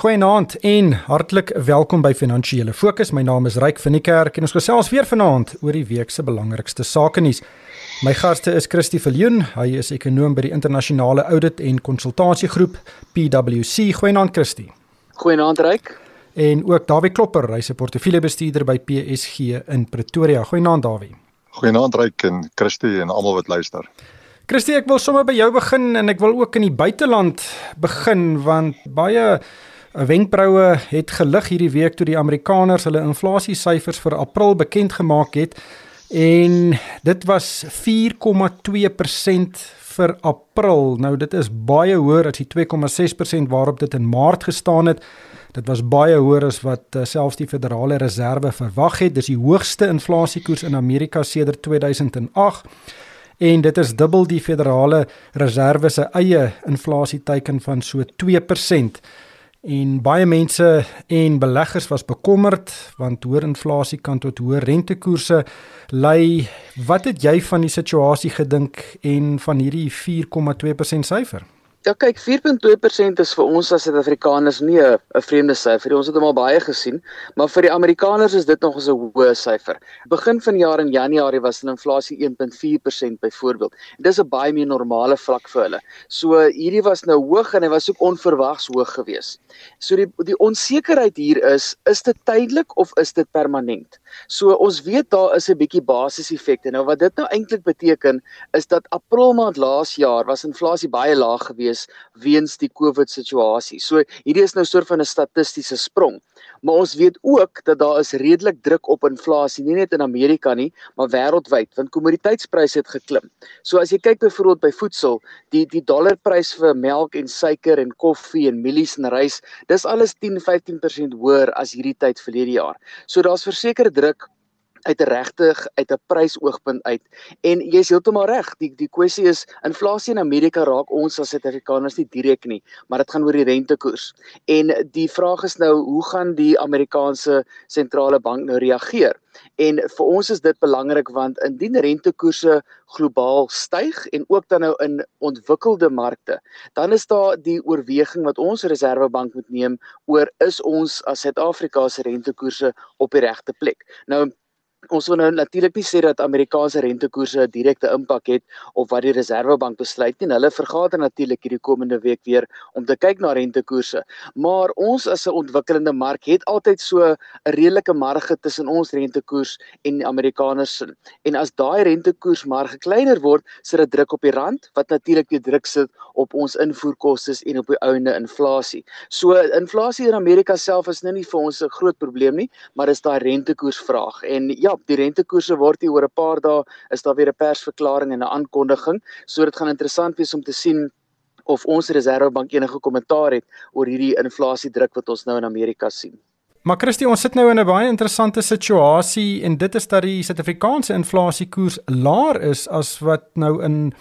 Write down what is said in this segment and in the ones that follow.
Goeienaand en hartlik welkom by Finansiële Fokus. My naam is Ryk van die Kerk en ons gesels weer vanaand oor die week se belangrikste sake nuus. My gaste is Christie Viljoen, hy is ekonom by die internasionale audit en konsultasiegroep PwC. Goeienaand Christie. Goeienaand Ryk. En ook Dawie Klopper, hy's 'n portefeuljebestuurder by PSG in Pretoria. Goeienaand Dawie. Goeienaand Ryk en Christie en almal wat luister. Christie, ek wil sommer by jou begin en ek wil ook in die buiteland begin want baie Wenkbroue het gelig hierdie week toe die Amerikaners hulle inflasiesyfers vir April bekend gemaak het en dit was 4,2% vir April. Nou dit is baie hoër as die 2,6% waarop dit in Maart gestaan het. Dit was baie hoër as wat uh, selfs die Federale Reserve verwag het. Dis die hoogste inflasiekoers in Amerika sedert 2008 en dit is dubbel die Federale Reserve se eie inflasieteiken van so 2%. En baie mense en beleggers was bekommerd want hoër inflasie kan tot hoër rentekoerse lei. Wat het jy van die situasie gedink en van hierdie 4,2% syfer? Ja kyk 4.2% is vir ons as Suid-Afrikaners nie 'n vreemde syfer. Ons het hom al baie gesien, maar vir die Amerikaners is dit nog 'n hoë syfer. Begin van die jaar in Januarie was hulle inflasie 1.4% byvoorbeeld. Dis 'n baie meer normale vlak vir hulle. So hierdie was nou hoog en hy was ook onverwags hoog geweest. So die die onsekerheid hier is, is dit tydelik of is dit permanent? So ons weet daar is 'n bietjie basiseffekte. Nou wat dit nou eintlik beteken is dat April maand laas jaar was inflasie baie laag geweest wees weens die COVID situasie. So hierdie is nou soort van 'n statistiese sprong. Maar ons weet ook dat daar is redelik druk op inflasie, nie net in Amerika nie, maar wêreldwyd, want kommoditeitspryse het geklim. So as jy kyk byvoorbeeld by voedsel, die die dollarprys vir melk en suiker en koffie en mielies en rys, dis alles 10-15% hoër as hierdie tyd verlede jaar. So daar's verseker druk uit 'n regtig uit 'n prysoogpunt uit. En jy's heeltemal reg. Die die kwessie is inflasie in Amerika raak ons as Suid-Afrikaners nie direk nie, maar dit gaan oor die rentekoers. En die vraag is nou, hoe gaan die Amerikaanse sentrale bank nou reageer? En vir ons is dit belangrik want indien rentekoerse globaal styg en ook dan nou in ontwikkelde markte, dan is daar die oorweging wat ons Reserwebank moet neem oor is ons as Suid-Afrika se rentekoerse op die regte plek. Nou Ons wil nou natuurlik nie sê dat Amerikaanse rentekoerse 'n direkte impak het op wat die Reserwebank besluit nie. Hulle vergader natuurlik hierdie komende week weer om te kyk na rentekoerse. Maar ons as 'n ontwikkelende mark het altyd so 'n redelike marge tussen ons rentekoers en die Amerikaners. En as daai rentekoers marge kleiner word, sit dit druk op die rand wat natuurlik weer druk sit op ons invoerkoste en op die ouende inflasie. So inflasie in Amerika self is nou nie vir ons 'n groot probleem nie, maar dis daai rentekoersvraag. En ja, ja, die rentekoerse word hier oor 'n paar dae is daar weer 'n persverklaring en 'n aankondiging. So dit gaan interessant wees om te sien of ons Reserwebank enige kommentaar het oor hierdie inflasiedruk wat ons nou in Amerika sien. Maar Christie, ons sit nou in 'n baie interessante situasie en dit is dat die Suid-Afrikaanse inflasiekoers laer is as wat nou in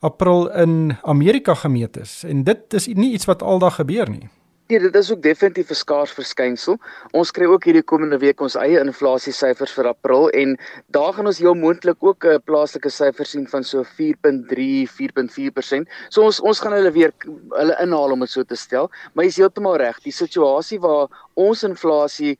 April in Amerika gemeet is. En dit is nie iets wat aldag gebeur nie. Nee, dit is ook definitief 'n skaars verskynsel. Ons kry ook hierdie komende week ons eie inflasie syfers vir April en daar gaan ons heel moontlik ook 'n plaaslike syfer sien van so 4.3, 4.4%. So ons ons gaan hulle weer hulle inhaal om dit so te stel, maar jy is heeltemal reg. Die situasie waar ons inflasie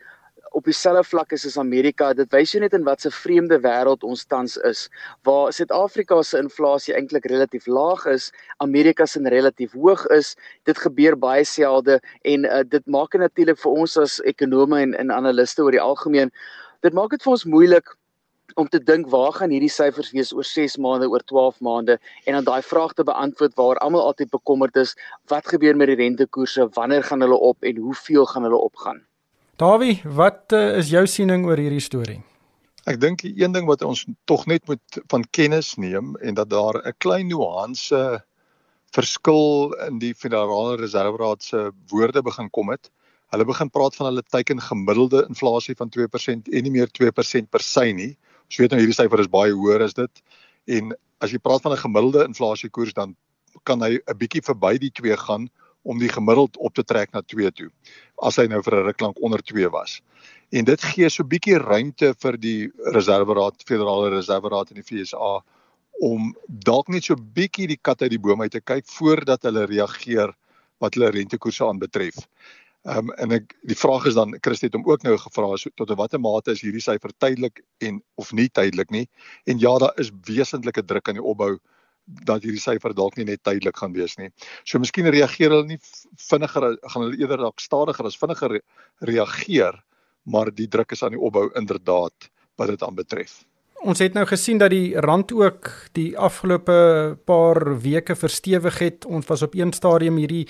op dieselfde vlak is as Amerika. Dit wys jou net in watter vreemde wêreld ons tans is, waar Suid-Afrika se inflasie eintlik relatief laag is, Amerika se relatief hoog is. Dit gebeur baie selde en uh, dit maak dit natuurlik vir ons as ekonome en, en analiste oor die algemeen, dit maak dit vir ons moeilik om te dink waar gaan hierdie syfers wees oor 6 maande, oor 12 maande en dan daai vraag te beantwoord waar almal altyd bekommerd is, wat gebeur met die rentekoerse, wanneer gaan hulle op en hoeveel gaan hulle opgaan? Dawie, wat uh, is jou siening oor hierdie storie? Ek dink die een ding wat ons tog net moet van kennis neem en dat daar 'n klein nuance verskil in die Federale Reserveraad se woorde begin kom het. Hulle begin praat van hulle teiken gemiddelde inflasie van 2% en nie meer 2% per se nie. Ons weet nou hierdie syfer is baie hoër as dit. En as jy praat van 'n gemiddelde inflasiekoers dan kan hy 'n bietjie verby die 2 gaan om die gemiddeld op te trek na 2 toe as hy nou vir 'n ruk lank onder 2 was. En dit gee so 'n bietjie ruimte vir die Reserveraad, Federale Reserveraad in die FSA om dalk net so 'n bietjie die kat uit die boom uit te kyk voordat hulle reageer wat hulle rentekoerse aanbetref. Ehm um, en ek die vraag is dan Christie het hom ook nou gevra so, tot watter mate is hierdie syfer tydelik en of nie tydelik nie. En ja, daar is wesentlike druk aan die opbou dat hierdie syfer dalk nie net tydelik gaan wees nie. So miskien reageer hulle nie vinniger gaan hulle eerder dalk stadiger as vinniger reageer, maar die druk is aan die opbou inderdaad wat dit aanbetref. Ons het nou gesien dat die rand ook die afgelope paar weke verstewig het. Ons was op een stadium hierdie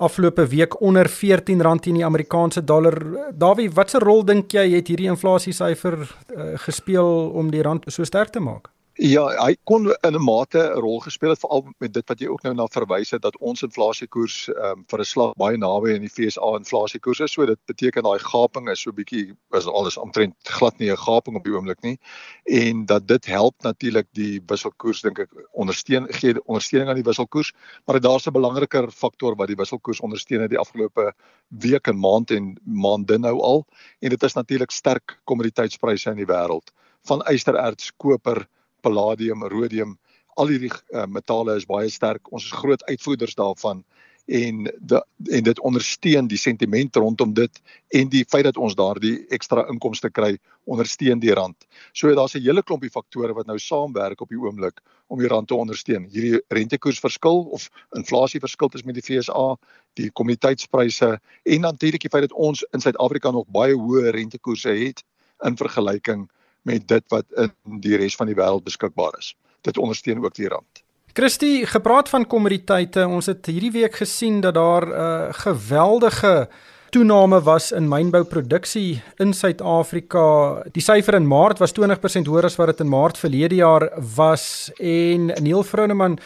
afgelope week onder R14 teen die Amerikaanse dollar. Dawie, watse rol dink jy het hierdie inflasie syfer uh, gespeel om die rand so sterk te maak? Ja, hy kon in 'n mate 'n rol gespeel het veral met dit wat jy ook nou na verwys het dat ons inflasiekoers ehm um, vir 'n slag baie naby aan die FSA inflasiekoers is. So dit beteken daai gaping is so bietjie is alles omtrent glad nie 'n gaping op die oomblik nie. En dat dit help natuurlik die wisselkoers dink ek ondersteun gee ondersteuning aan die wisselkoers, maar daar's 'n belangriker faktor wat die wisselkoers ondersteun het die afgelope week en maand en maande nou al en dit is natuurlik sterk kommoditeitspryse in die wêreld van ystererts, koper palladium, rhodium, al hierdie uh, metale is baie sterk. Ons is groot uitvoerders daarvan en de, en dit ondersteun die sentiment rondom dit en die feit dat ons daardie ekstra inkomste kry ondersteun die rand. So daar's 'n hele klompie faktore wat nou saamwerk op die oomblik om die rand te ondersteun. Hierdie rentekoersverskil of inflasieverskil tussen met die FSA, die kommoditeitspryse en natuurlik die feit dat ons in Suid-Afrika nog baie hoë rentekoerse het in vergelyking met dit wat in die res van die wêreld beskikbaar is. Dit ondersteun ook die rand. Christie, gepraat van kommoditeite, ons het hierdie week gesien dat daar 'n uh, geweldige toename was in mynbouproduksie in Suid-Afrika. Die syfer in Maart was 20% hoër as wat dit in Maart verlede jaar was en Neil Froneman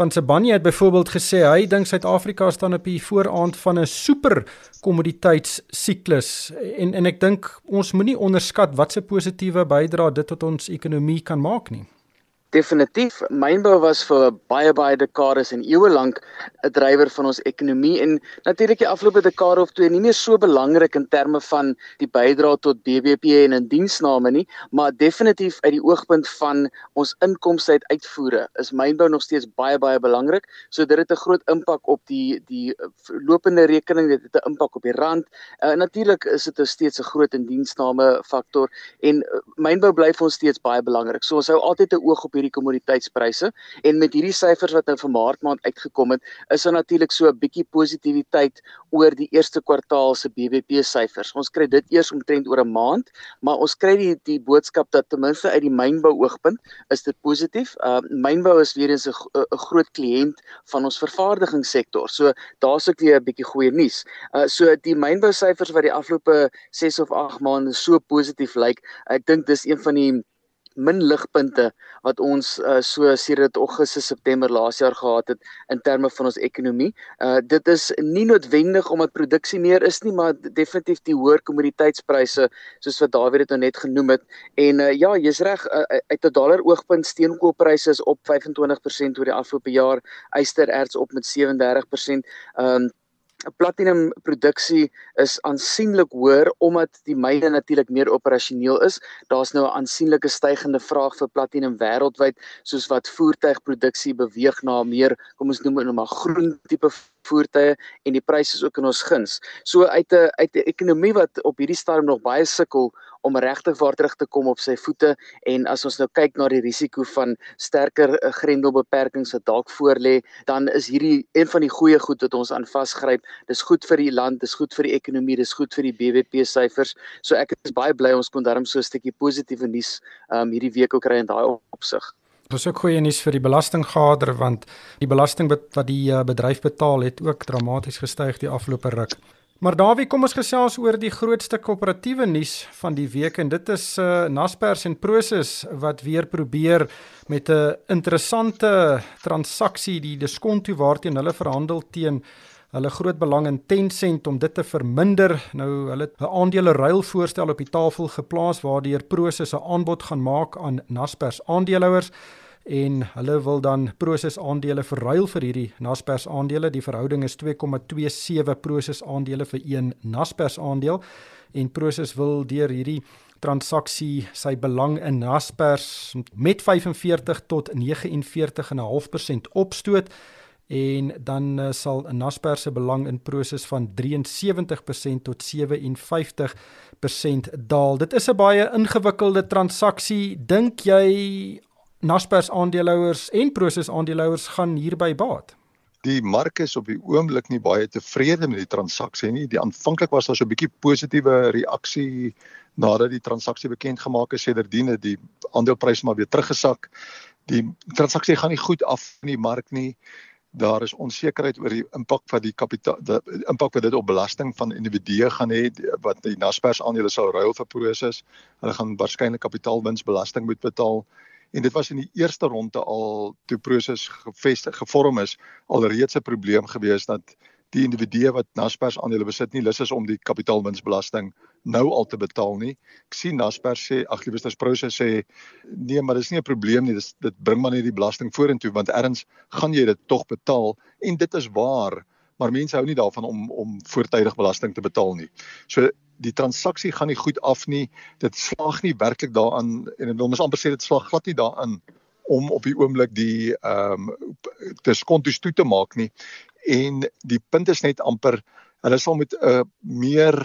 van Sibanye het byvoorbeeld gesê hy dink Suid-Afrika staan op die vooraand van 'n super kommoditeitssiklus en en ek dink ons moenie onderskat wat se positiewe bydrae dit tot ons ekonomie kan maak nie. Definitief, mynbou was vir baie baie dekades en eeue lank 'n drywer van ons ekonomie en natuurlik die afgelope dekade of twee nie meer so belangrik in terme van die bydrae tot BBP en in diensname nie, maar definitief uit die oogpunt van ons inkomste uit uitvoere is mynbou nog steeds baie baie belangrik. So dit het 'n groot impak op die die lopende rekening, dit het 'n impak op die rand. Uh, natuurlik is dit steeds 'n groot indiensname faktor en uh, mynbou bly vir ons steeds baie belangrik. So ons hou altyd 'n oog op hierdie kommoditeitspryse en met hierdie syfers wat nou vir Maart maand uitgekom het, is daar natuurlik so 'n bietjie positiwiteit oor die eerste kwartaal se BBP syfers. Ons kry dit eers omtrent oor 'n maand, maar ons kry die die boodskap dat ten minste uit die mynbou oogpunt is dit positief. Uh mynbou is weer eens 'n 'n groot kliënt van ons vervaardigingssektor. So daar's ook weer 'n bietjie goeie nuus. Uh so die mynbou syfers wat die afgelope 6 of 8 maande so positief lyk, ek dink dis een van die min ligpunte wat ons uh, so sedert Augustus September laas jaar gehad het in terme van ons ekonomie. Uh dit is nie noodwendig omdat produksie meer is nie, maar definitief die hoër kommoditeitspryse soos wat Dawie dit nou net genoem het. En uh ja, jy's reg, uh, uit 'n dollar oogpunt steenkoolpryse is op 25% oor die afgelope jaar, ystererts op met 37%. Ehm um, platinum produksie is aansienlik hoër omdat die myne natuurlik meer operasioneel is. Daar's nou 'n aansienlike stygende vraag vir platinum wêreldwyd soos wat voertuigproduksie beweeg na meer, kom ons noem dit nou maar groen tipe voertuie en die pryse is ook in ons guns. So uit 'n uit 'n ekonomie wat op hierdie stadium nog baie sukkel om regtig waar terug te kom op sy voete en as ons nou kyk na die risiko van sterker eh, grendelbeperkings wat dalk voorlê, dan is hierdie een van die goeie goed wat ons aan vasgryp. Dis goed vir die land, dis goed vir die ekonomie, dis goed vir die BBP syfers. So ek is baie bly ons kon darm so 'n stukkie positiewe nuus um hierdie week ook kry in daai opsig. Dis ook goeie nuus vir die belastinggader want die belasting wat die uh, bedryf betaal het ook dramaties gestyg die afgelope ruk. Maar Dawie, kom ons gesels oor die grootste koöperatiewe nuus van die week en dit is uh Naspers en Prosus wat weer probeer met 'n interessante transaksie die diskonto waarteen hulle verhandel teen hulle groot belang in Tencent om dit te verminder. Nou hulle het 'n aandele ruil voorstel op die tafel geplaas waardeur Prosus 'n aanbod gaan maak aan Naspers aandeelhouers en hulle wil dan Prosus aandele verruil vir hierdie Naspers aandele. Die verhouding is 2,27 Prosus aandele vir 1 Naspers aandeel en Prosus wil deur hierdie transaksie sy belang in Naspers met 45 tot 49,5% opstoot en dan uh, sal Naspers se belang in Prosus van 73% tot 57% daal. Dit is 'n baie ingewikkelde transaksie. Dink jy Naspers aandeelhouers en Prosus aandeelhouers gaan hierby baat? Die mark is op die oomblik nie baie tevrede met die transaksie nie. Die aanvanklik was daar so 'n bietjie positiewe reaksie nadat die transaksie bekend gemaak is sedertdien het die aandeleprys maar weer teruggesak. Die transaksie gaan nie goed af in die mark nie daar is onsekerheid oor die impak wat die kapitaal die impak wat dit op belasting van individue gaan hê wat die Naspers aandele sou ruil vir Prosus. Hulle gaan waarskynlik kapitaalwinsbelasting moet betaal. En dit was in die eerste ronde al toe Prosus gevestig gevorm is alreeds 'n probleem gewees dat die individue wat Naspers aandele besit nie lus is om die kapitaalwinsbelasting nou al te betaal nie. Ek sien Naspers sê ag liewers Prosus sê nee, maar dis nie 'n probleem nie. Dis dit bring maar net die belasting vorentoe want erns gaan jy dit tog betaal en dit is waar, maar mense hou nie daarvan om om voortydig belasting te betaal nie. So die transaksie gaan nie goed af nie. Dit slaag nie werklik daaraan en ek wil mos amper sê dit slaag glad nie daaraan om op die oomblik die ehm um, diskontos toe te maak nie en die punt is net amper hulle sal met 'n uh, meer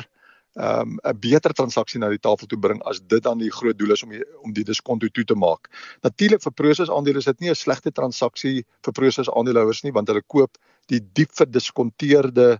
ehm, 'n um, beter transaksie na die tafel toe bring as dit dan die groot doel is om die, om die diskonto toe te maak. Natuurlik vir Prosus aandele is dit nie 'n slegte transaksie vir Prosus aandeelhouers nie want hulle koop die diep verdiskonteerde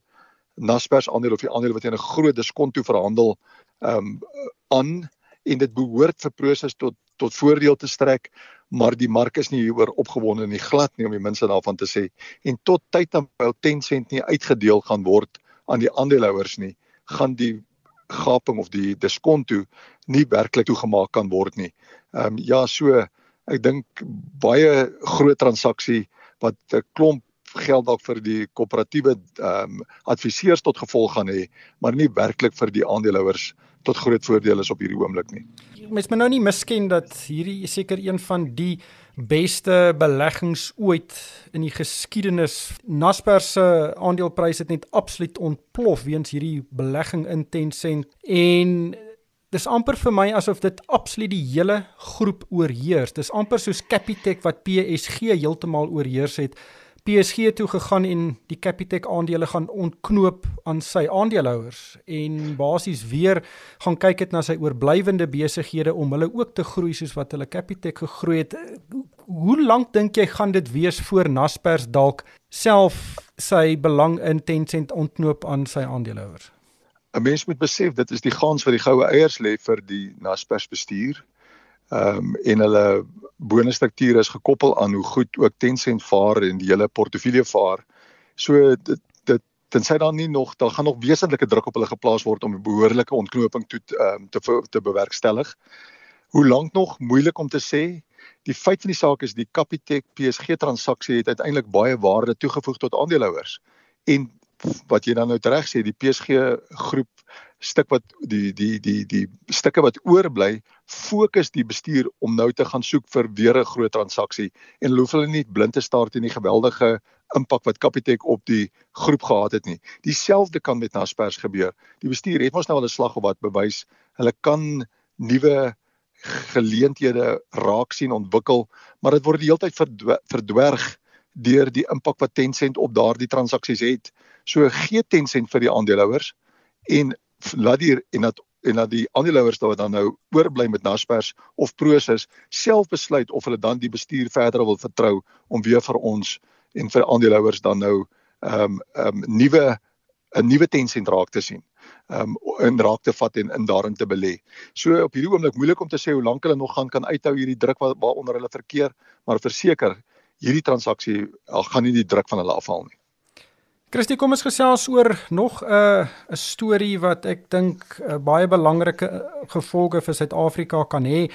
Naspers aandele of die aandele wat teen 'n groot diskonto verhandel ehm um, aan en dit behoort vir Prosus tot tot voordeel te strek maar die mark is nie hieroor opgewonde nie glad nie om die minste daarvan te sê en tot tyd dan wel 10 sent nie uitgedeel gaan word aan die aandeelhouers nie gaan die gaping of die diskonto nie werklik toegemaak kan word nie. Ehm um, ja so ek dink baie groot transaksie wat 'n klomp geld dalk vir die koöperatiewe ehm um, adviseurs tot gevolg gaan hê, maar nie werklik vir die aandeelhouers tot groot voordeel is op hierdie oomblik nie. Mens moet nou nie misken dat hierdie seker een van die beste beleggings ooit in die geskiedenis. Naspers se aandeleprys het net absoluut ontplof weens hierdie belegging in Tencent en dis amper vir my asof dit absoluut die hele groep oorheers. Dis amper soos Capitec wat PSG heeltemal oorheers het. PSG toe gegaan en die Capitec aandele gaan ontknoop aan sy aandeelhouers en basies weer gaan kyk dit na sy oorblywende besighede om hulle ook te groei soos wat hulle Capitec gegroei het. Hoe lank dink jy gaan dit wees voor Naspers dalk self sy belang in Tencent ontknoop aan sy aandeelhouers? 'n Mens moet besef dit is die gans wat die goue eiers lê vir die Naspers bestuur Ehm um, en hulle bonusstruktuur is gekoppel aan hoe goed ook Tencent vaar en die hele portefeulje vaar. So dit dit tensy daar nie nog daar gaan nog wesentlike druk op hulle geplaas word om 'n behoorlike ontknoping toe ehm um, te te bewerkstellig. Hoe lank nog moeilik om te sê. Die feit van die saak is die Capitec PSG transaksie het uiteindelik baie waarde toegevoeg tot aandeelhouers. En wat jy dan nou reg sê, die PSG groep stuk wat die die die die stukke wat oorbly fokus die bestuur om nou te gaan soek vir weer 'n groot transaksie en hoef hulle nie blind te staar teen die geweldige impak wat Capitec op die groep gehad het nie. Dieselfde kan met Naspers gebeur. Die bestuur het mos nou al 'n slag of wat bewys. Hulle kan nuwe geleenthede raak sien ontwikkel, maar dit word die hele tyd verdwerg deur die impak wat Tencent op daardie transaksies het. So gee Tencent vir die aandeelhouers en laat die en dat en dat die aandeelhouers wat dan nou oorbly met Naspers of Prosus self besluit of hulle dan die bestuur verder wil vertrou om weer vir ons en vir aandeelhouers dan nou ehm um, ehm um, nuwe 'n nuwe Tencent raak te sien. Ehm um, in raak te vat en in daarin te belê. So op hierdie oomblik moeilik om te sê hoe lank hulle nog gaan kan uithou hierdie druk waaronder hulle verkeer, maar verseker hierdie transaksie gaan nie die druk van hulle afhaal nie. Christie, kom ons gesels oor nog 'n uh, 'n storie wat ek dink uh, baie belangrike uh, gevolge vir Suid-Afrika kan hê.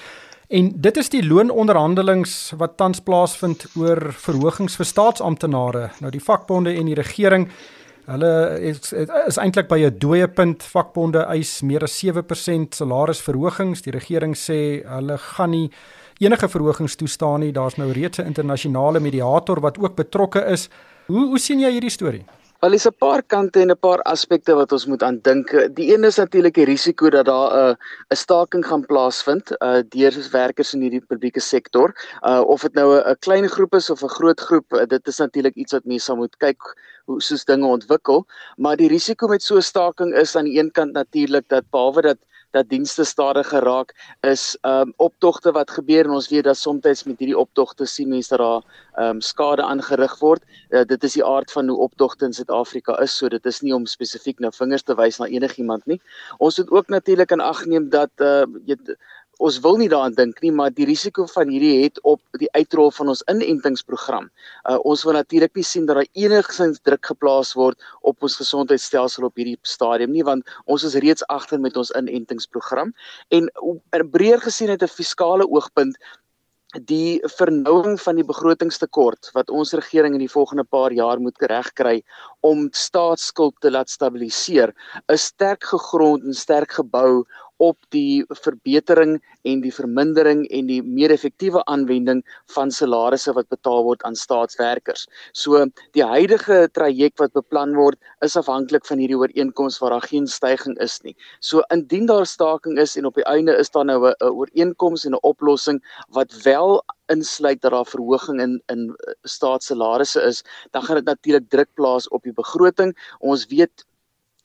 En dit is die loononderhandelings wat tans plaasvind oor verhogings vir staatsamptenare. Nou die vakbonde en die regering, hulle is, is eintlik by 'n dooie punt. Vakbonde eis meer as 7% salarisverhogings. Die regering sê hulle gaan nie enige verhogings toestaan nie. Daar's nou reeds 'n internasionale mediator wat ook betrokke is. Hoe hoe sien jy hierdie storie? Wel is 'n paar kante en 'n paar aspekte wat ons moet aandink. Die een is natuurlik die risiko dat daar 'n uh, 'n staking gaan plaasvind uh deur werkers in hierdie publieke sektor. Uh of dit nou 'n klein groep is of 'n groot groep, uh, dit is natuurlik iets wat mense sal moet kyk hoe soos dinge ontwikkel, maar die risiko met so 'n staking is aan die een kant natuurlik dat behalwe dat dat dienste stadig geraak is um optogte wat gebeur en ons weet dat soms met hierdie optogte sien mense dat daar um skade aangerig word. Uh, dit is die aard van hoe optogte in Suid-Afrika is, so dit is nie om spesifiek nou vingers te wys na enigiemand nie. Ons moet ook natuurlik in ag neem dat uh jy ons wil nie daaraan dink nie, maar die risiko van hierdie het op die uitrol van ons inentingsprogram. Uh ons wil natuurlik nie sien dat daar enigsins druk geplaas word op ons gesondheidstelsel op hierdie stadium nie, want ons is reeds agter met ons inentingsprogram en in breër gesien uit 'n fiskale oogpunt die vernouing van die begrotingstekort wat ons regering in die volgende paar jaar moet regkry om staatsskuld te laat stabiliseer is sterk gegrond en sterk gebou op die verbetering en die vermindering en die meer effektiewe aanwending van salarisse wat betaal word aan staatswerkers. So die huidige traject wat beplan word is afhanklik van hierdie ooreenkoms waar daar geen stygings is nie. So indien daar staking is en op die einde is daar nou 'n ooreenkoms en 'n oplossing wat wel insluit dat daar verhoging in in staatssalarisse is, dan gaan dit natuurlik druk plaas op die begroting. Ons weet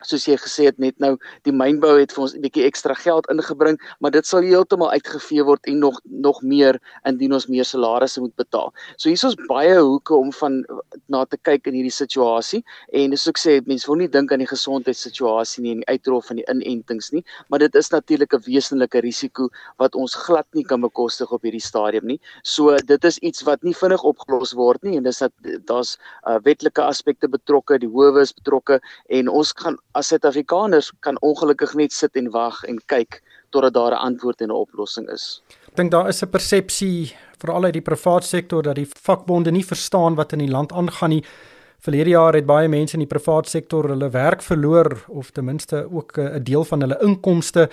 soos jy gesê het net nou die mynbou het vir ons 'n bietjie ekstra geld ingebring maar dit sal heeltemal uitgevee word en nog nog meer indien ons meer salarisse moet betaal. So hier is ons baie hoeke om van na te kyk in hierdie situasie en soos ek sê mense wil nie dink aan die gesondheidssituasie nie en die uitrol van die inentings nie maar dit is natuurlik 'n wesenlike risiko wat ons glad nie kan bekostig op hierdie stadium nie. So dit is iets wat nie vinnig opgelos word nie en dis dat daar's uh, wetlike aspekte betrokke, die howe is betrokke en ons gaan as Suid-Afrikaners kan ongelukkig net sit en wag en kyk totdat daar 'n antwoord en 'n oplossing is. Ek dink daar is 'n persepsie veral uit die private sektor dat die vakbonde nie verstaan wat in die land aangaan nie. Verlede jaar het baie mense in die private sektor hulle werk verloor of ten minste ook 'n deel van hulle inkomste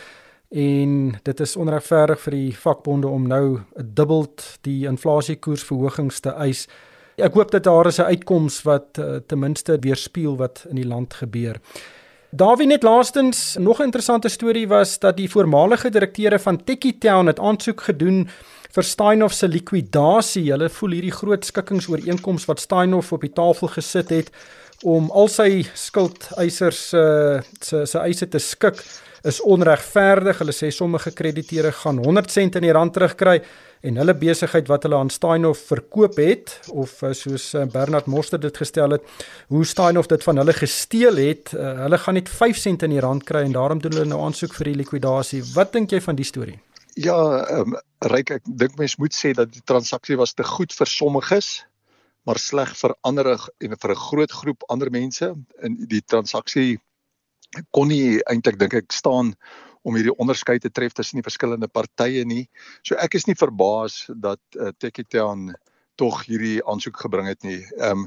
en dit is onregverdig vir die vakbonde om nou 'n dubbeld die inflasiekoersverhogings te eis. Ek hoop dat daar is 'n uitkoms wat uh, ten minste weerspieël wat in die land gebeur. Dawie net laastens nog 'n interessante storie was dat die voormalige direkteure van Techie Town het aansoek gedoen vir Steinhoff se likwidasie. Hulle voel hierdie groot skikkingsooreenkoms wat Steinhoff op die tafel gesit het om al sy skuldeisers uh, se se eise te skik is onregverdig. Hulle sê sommige krediteure gaan 100 sent in die rand terugkry en hulle besigheid wat hulle aan Steinhoff verkoop het of eh, soos eh, Bernard Moster dit gestel het, hoe Steinhoff dit van hulle gesteel het, uh, hulle gaan net 5 sent in die rand kry en daarom doen hulle nou aansoek vir die likwidasie. Wat dink jy van die storie? Ja, ehm um, Ryk, ek dink mens moet sê dat die transaksie was te goed vir sommiges, maar sleg vir ander en vir 'n groot groep ander mense. In die transaksie kon nie eintlik dink ek staan om hierdie onderskeid te tref tussen die verskillende partye nie. So ek is nie verbaas dat uh, eh, Tekitown tog hierdie aansoek gebring het nie. Ehm um,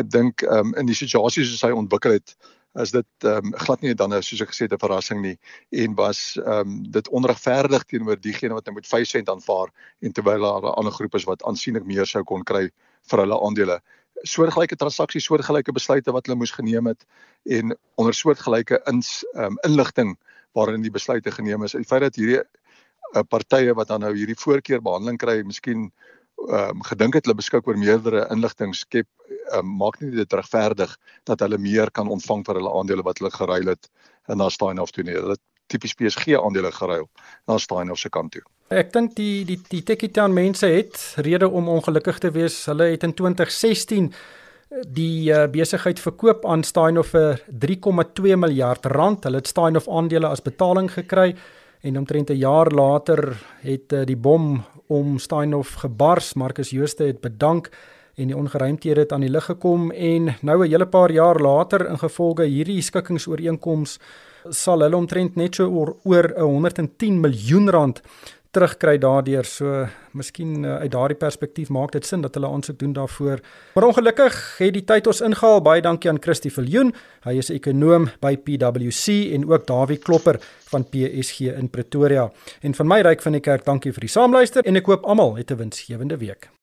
ek dink ehm um, in die situasie soos hy ontwikkel het is dit ehm um, glad nie dan soos ek gesê het 'n verrassing nie en was ehm um, dit onregverdig teenoor diegene wat nou met 5 sent aanvaar en terwyl daar 'n ander groep is wat aansienlik meer sou kon kry vir hulle aandele soortgelyke transaksies, soortgelyke besluite wat hulle moes geneem het en onder soortgelyke ins um, inligting waarin die besluite geneem is. Die feit dat hierdie uh, partye wat dan nou hierdie voorkeurbehandeling kry, miskien um, gedink het hulle beskik oor meerdere inligting skep um, maak nie dit regverdig dat hulle meer kan ontvang vir hulle aandele wat hulle geruil het en dan staan of toe nie. Hulle tipies PSG aandele geruil na staan of se kant toe. Ek dink die die die Tekitown mense het rede om ongelukkig te wees. Hulle het in 2016 die uh, besigheid verkoop aan Steinhoff vir 3,2 miljard rand. Hulle het Steinhoff aandele as betaling gekry en omtrent 'n jaar later het uh, die bom om Steinhoff gebars. Marcus Jooste het bedank en die ongeruimthede het aan die lig gekom en nou 'n hele paar jaar later ingevolge hierdie skikkingsooreenkoms sal hulle omtrent net so oor, oor 110 miljoen rand terugkry daardeur. So miskien uh, uit daardie perspektief maak dit sin dat hulle aansoek doen daarvoor. Maar ongelukkig het die tyd ons ingehaal. Baie dankie aan Christie Viljoen. Hy is 'n ekonoom by PwC en ook Dawie Klopper van PSG in Pretoria. En van my ryk van die kerk, dankie vir die saamluister en ek hoop almal het 'n winsgewende week.